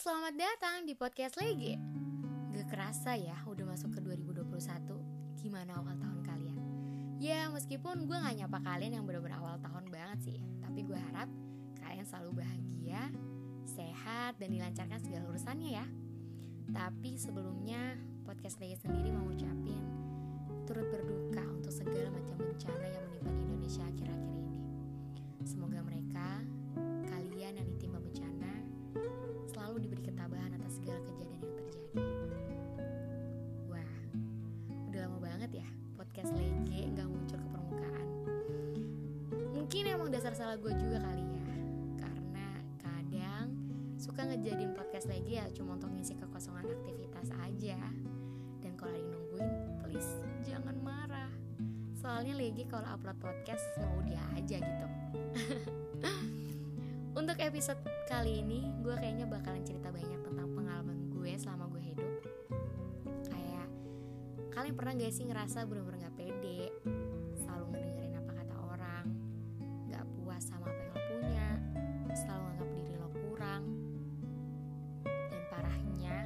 selamat datang di podcast Lege Gak kerasa ya udah masuk ke 2021 Gimana awal tahun kalian? Ya meskipun gue gak nyapa kalian yang bener-bener awal tahun banget sih. Tapi gue harap kalian selalu bahagia, sehat, dan dilancarkan segala urusannya ya. Tapi sebelumnya podcast Lege sendiri mau ucapin Turut berduka untuk segala macam bencana yang menimpa di Indonesia akhir-akhir ini. Semoga mereka, kalian yang bencana selalu diberi ketabahan atas segala kejadian yang terjadi. Wah, udah lama banget ya podcast lege nggak muncul ke permukaan. Mungkin emang dasar salah gue juga kali ya, karena kadang suka ngejadiin podcast lege ya cuma untuk ngisi kekosongan aktivitas aja. Dan kalau ada nungguin, please jangan marah. Soalnya legi kalau upload podcast mau dia aja gitu. Untuk episode kali ini, gue kayaknya bakalan cerita banyak tentang pengalaman gue selama gue hidup. Kayak kalian pernah gak sih ngerasa bener-bener gak pede, selalu ngedengerin apa kata orang, gak puas sama apa yang lo punya, selalu nganggap diri lo kurang, dan parahnya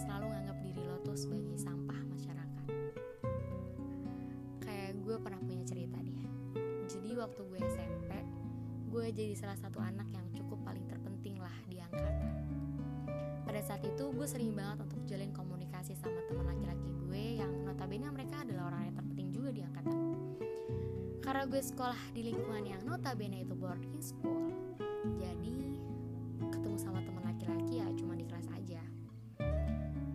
selalu nganggap diri lo tuh sebagai sampah masyarakat. Kayak gue pernah punya cerita dia. Jadi waktu gue SMP, gue jadi salah satu anak yang saat itu gue sering banget untuk jalin komunikasi sama teman laki-laki gue yang notabene mereka adalah orang yang terpenting juga di angkatan. Karena gue sekolah di lingkungan yang notabene itu boarding school, jadi ketemu sama teman laki-laki ya cuma di kelas aja.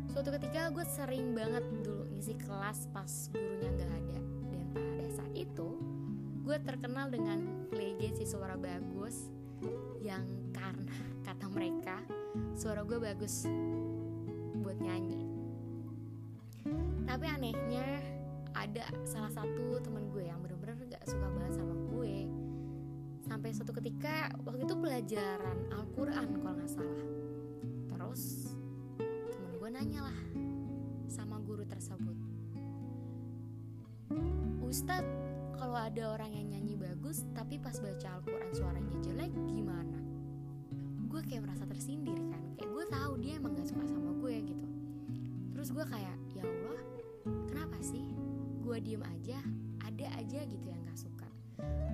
Suatu ketika gue sering banget dulu ngisi kelas pas gurunya nggak ada dan pada saat itu gue terkenal dengan lege si suara bagus yang karena kata mereka suara gue bagus buat nyanyi. Tapi anehnya ada salah satu temen gue yang bener-bener gak suka banget sama gue. Sampai suatu ketika waktu itu pelajaran Al-Quran kalau nggak salah. Terus temen gue nanya lah sama guru tersebut. Ustadz kalau ada orang yang nyanyi bagus tapi pas baca Al-Quran suaranya jelek gimana? Gue kayak merasa tersindir kan. Kayak gue tahu dia emang gak suka sama gue gitu. Terus gue kayak ya Allah kenapa sih? Gue diem aja ada aja gitu yang gak suka.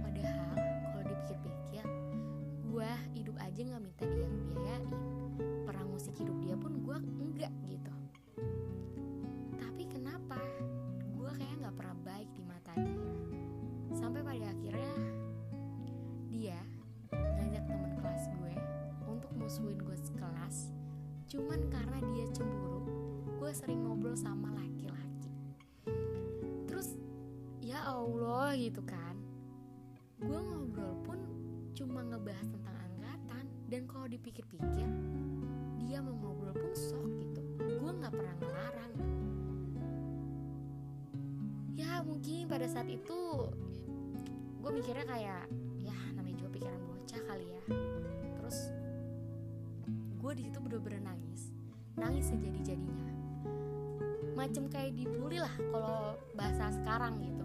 Padahal kalau dipikir-pikir gue hidup aja gak minta ngobrol sama laki-laki. Terus ya Allah gitu kan. Gue ngobrol pun cuma ngebahas tentang angkatan. Dan kalau dipikir-pikir dia mau ngobrol pun sok gitu. Gue nggak pernah ngelarang. Ya mungkin pada saat itu gue mikirnya kayak ya namanya juga pikiran bocah kali ya. Terus gue di situ bener-bener nangis. Nangis sejadi jadinya macem kayak dibully lah kalau bahasa sekarang gitu.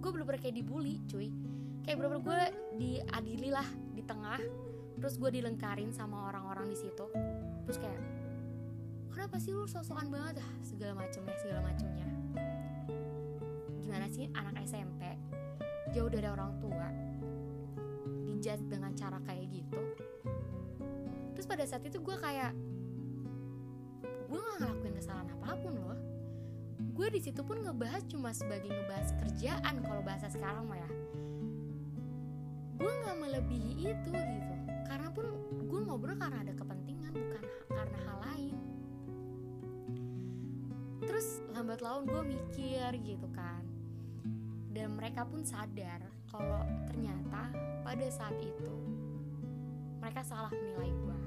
Gue bener-bener kayak dibully cuy. Kayak bener-bener gue diadili lah di tengah terus gue dilengkarin sama orang-orang di situ. Terus kayak kenapa sih lu sosokan banget? Ah segala macemnya segala macemnya. Gimana sih anak SMP jauh dari orang tua. Dijudge dengan cara kayak gitu. Terus pada saat itu gue kayak gue gak ngelakuin kesalahan apa pun loh gue di situ pun ngebahas cuma sebagai ngebahas kerjaan kalau bahasa sekarang mah ya. Gue nggak melebihi itu gitu. Karena pun gue ngobrol karena ada kepentingan bukan karena hal lain. Terus lambat laun gue mikir gitu kan. Dan mereka pun sadar kalau ternyata pada saat itu mereka salah menilai gue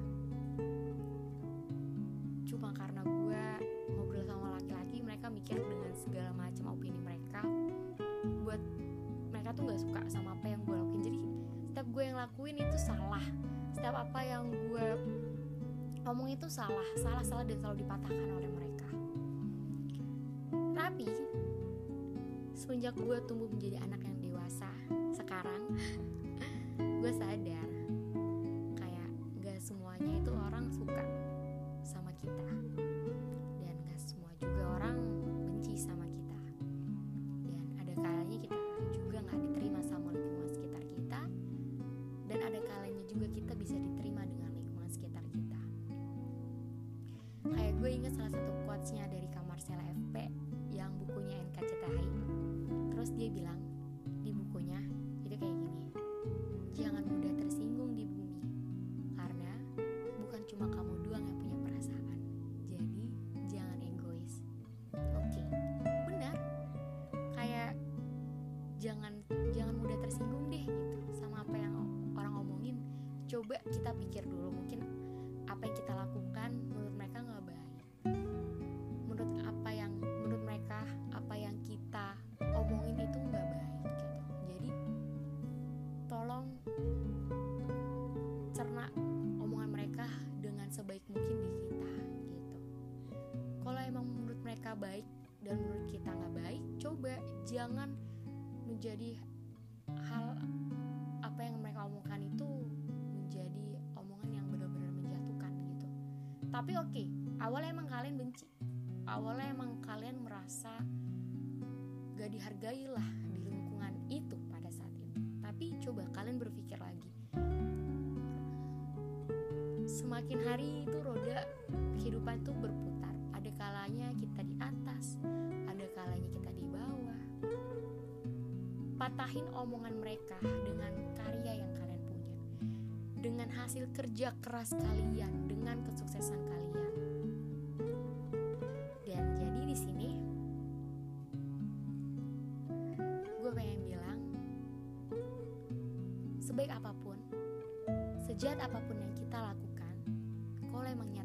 ngomong itu salah salah salah dan selalu dipatahkan oleh mereka. Tapi semenjak gue tumbuh menjadi anak yang dewasa sekarang gue sadar gue inget salah satu quotesnya dari kamar Sela FP yang bukunya NKCTHI terus dia bilang di bukunya dan menurut kita nggak baik coba jangan menjadi hal apa yang mereka omongkan itu menjadi omongan yang benar-benar menjatuhkan gitu. Tapi oke awalnya emang kalian benci. Awalnya emang kalian merasa gak dihargai lah di lingkungan itu pada saat itu. Tapi coba kalian berpikir lagi. Semakin hari itu roda kehidupan itu berputar. Ada kalanya patahin omongan mereka dengan karya yang kalian punya. Dengan hasil kerja keras kalian dengan kesuksesan kalian. Dan jadi di sini gue pengen bilang sebaik apa pun sejahat apa pun yang kita lakukan kalau emang nyatanya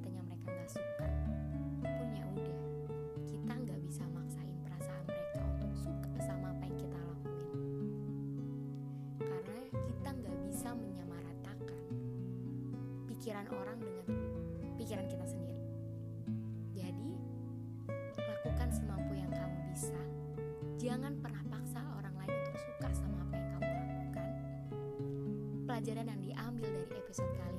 pikiran orang dengan pikiran kita sendiri. Jadi lakukan semampu yang kamu bisa. Jangan pernah paksa orang lain untuk suka sama apa yang kamu lakukan. Pelajaran yang diambil dari episode kali